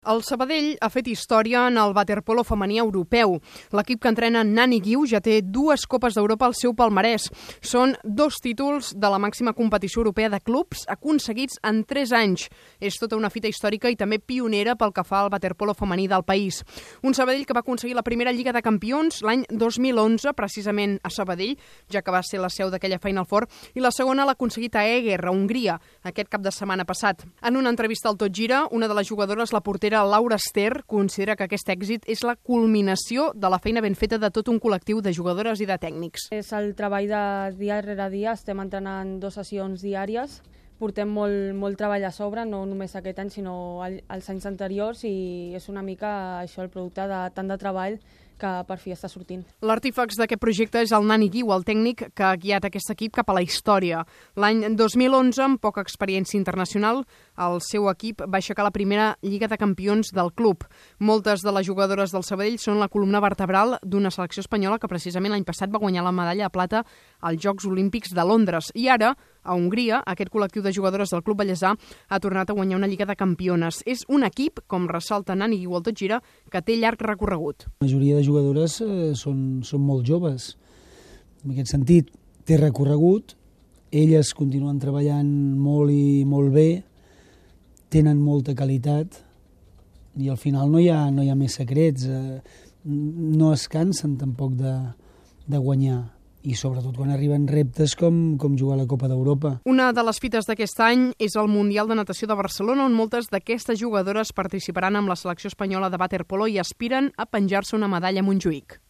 El Sabadell ha fet història en el waterpolo femení europeu. L'equip que entrena Nani Guiu ja té dues Copes d'Europa al seu palmarès. Són dos títols de la màxima competició europea de clubs aconseguits en tres anys. És tota una fita històrica i també pionera pel que fa al waterpolo femení del país. Un Sabadell que va aconseguir la primera Lliga de Campions l'any 2011, precisament a Sabadell, ja que va ser la seu d'aquella Final Four, i la segona l'ha aconseguit a Eger, a Hongria, aquest cap de setmana passat. En una entrevista al Tot Gira, una de les jugadores, la portera portera Laura Ester considera que aquest èxit és la culminació de la feina ben feta de tot un col·lectiu de jugadores i de tècnics. És el treball de dia rere dia, estem entrenant dues sessions diàries, portem molt, molt treball a sobre, no només aquest any, sinó els anys anteriors, i és una mica això el producte de tant de treball que per fi està sortint. L'artífex d'aquest projecte és el Nani Guiu, el tècnic que ha guiat aquest equip cap a la història. L'any 2011, amb poca experiència internacional, el seu equip va aixecar la primera Lliga de Campions del club. Moltes de les jugadores del Sabadell són la columna vertebral d'una selecció espanyola que precisament l'any passat va guanyar la medalla de plata als Jocs Olímpics de Londres. I ara, a Hongria, aquest col·lectiu de jugadores del Club Vallèsà ha tornat a guanyar una Lliga de Campiones. És un equip, com ressalta Nani Guiu al Tot Gira, que té llarg recorregut. La majoria de jugadores eh, són, són molt joves. En aquest sentit, té recorregut, elles continuen treballant molt i molt bé, tenen molta qualitat i al final no hi ha, no hi ha més secrets. Eh, no es cansen tampoc de, de guanyar i sobretot quan arriben reptes com, com jugar a la Copa d'Europa. Una de les fites d'aquest any és el Mundial de Natació de Barcelona, on moltes d'aquestes jugadores participaran amb la selecció espanyola de waterpolo i aspiren a penjar-se una medalla a Montjuïc.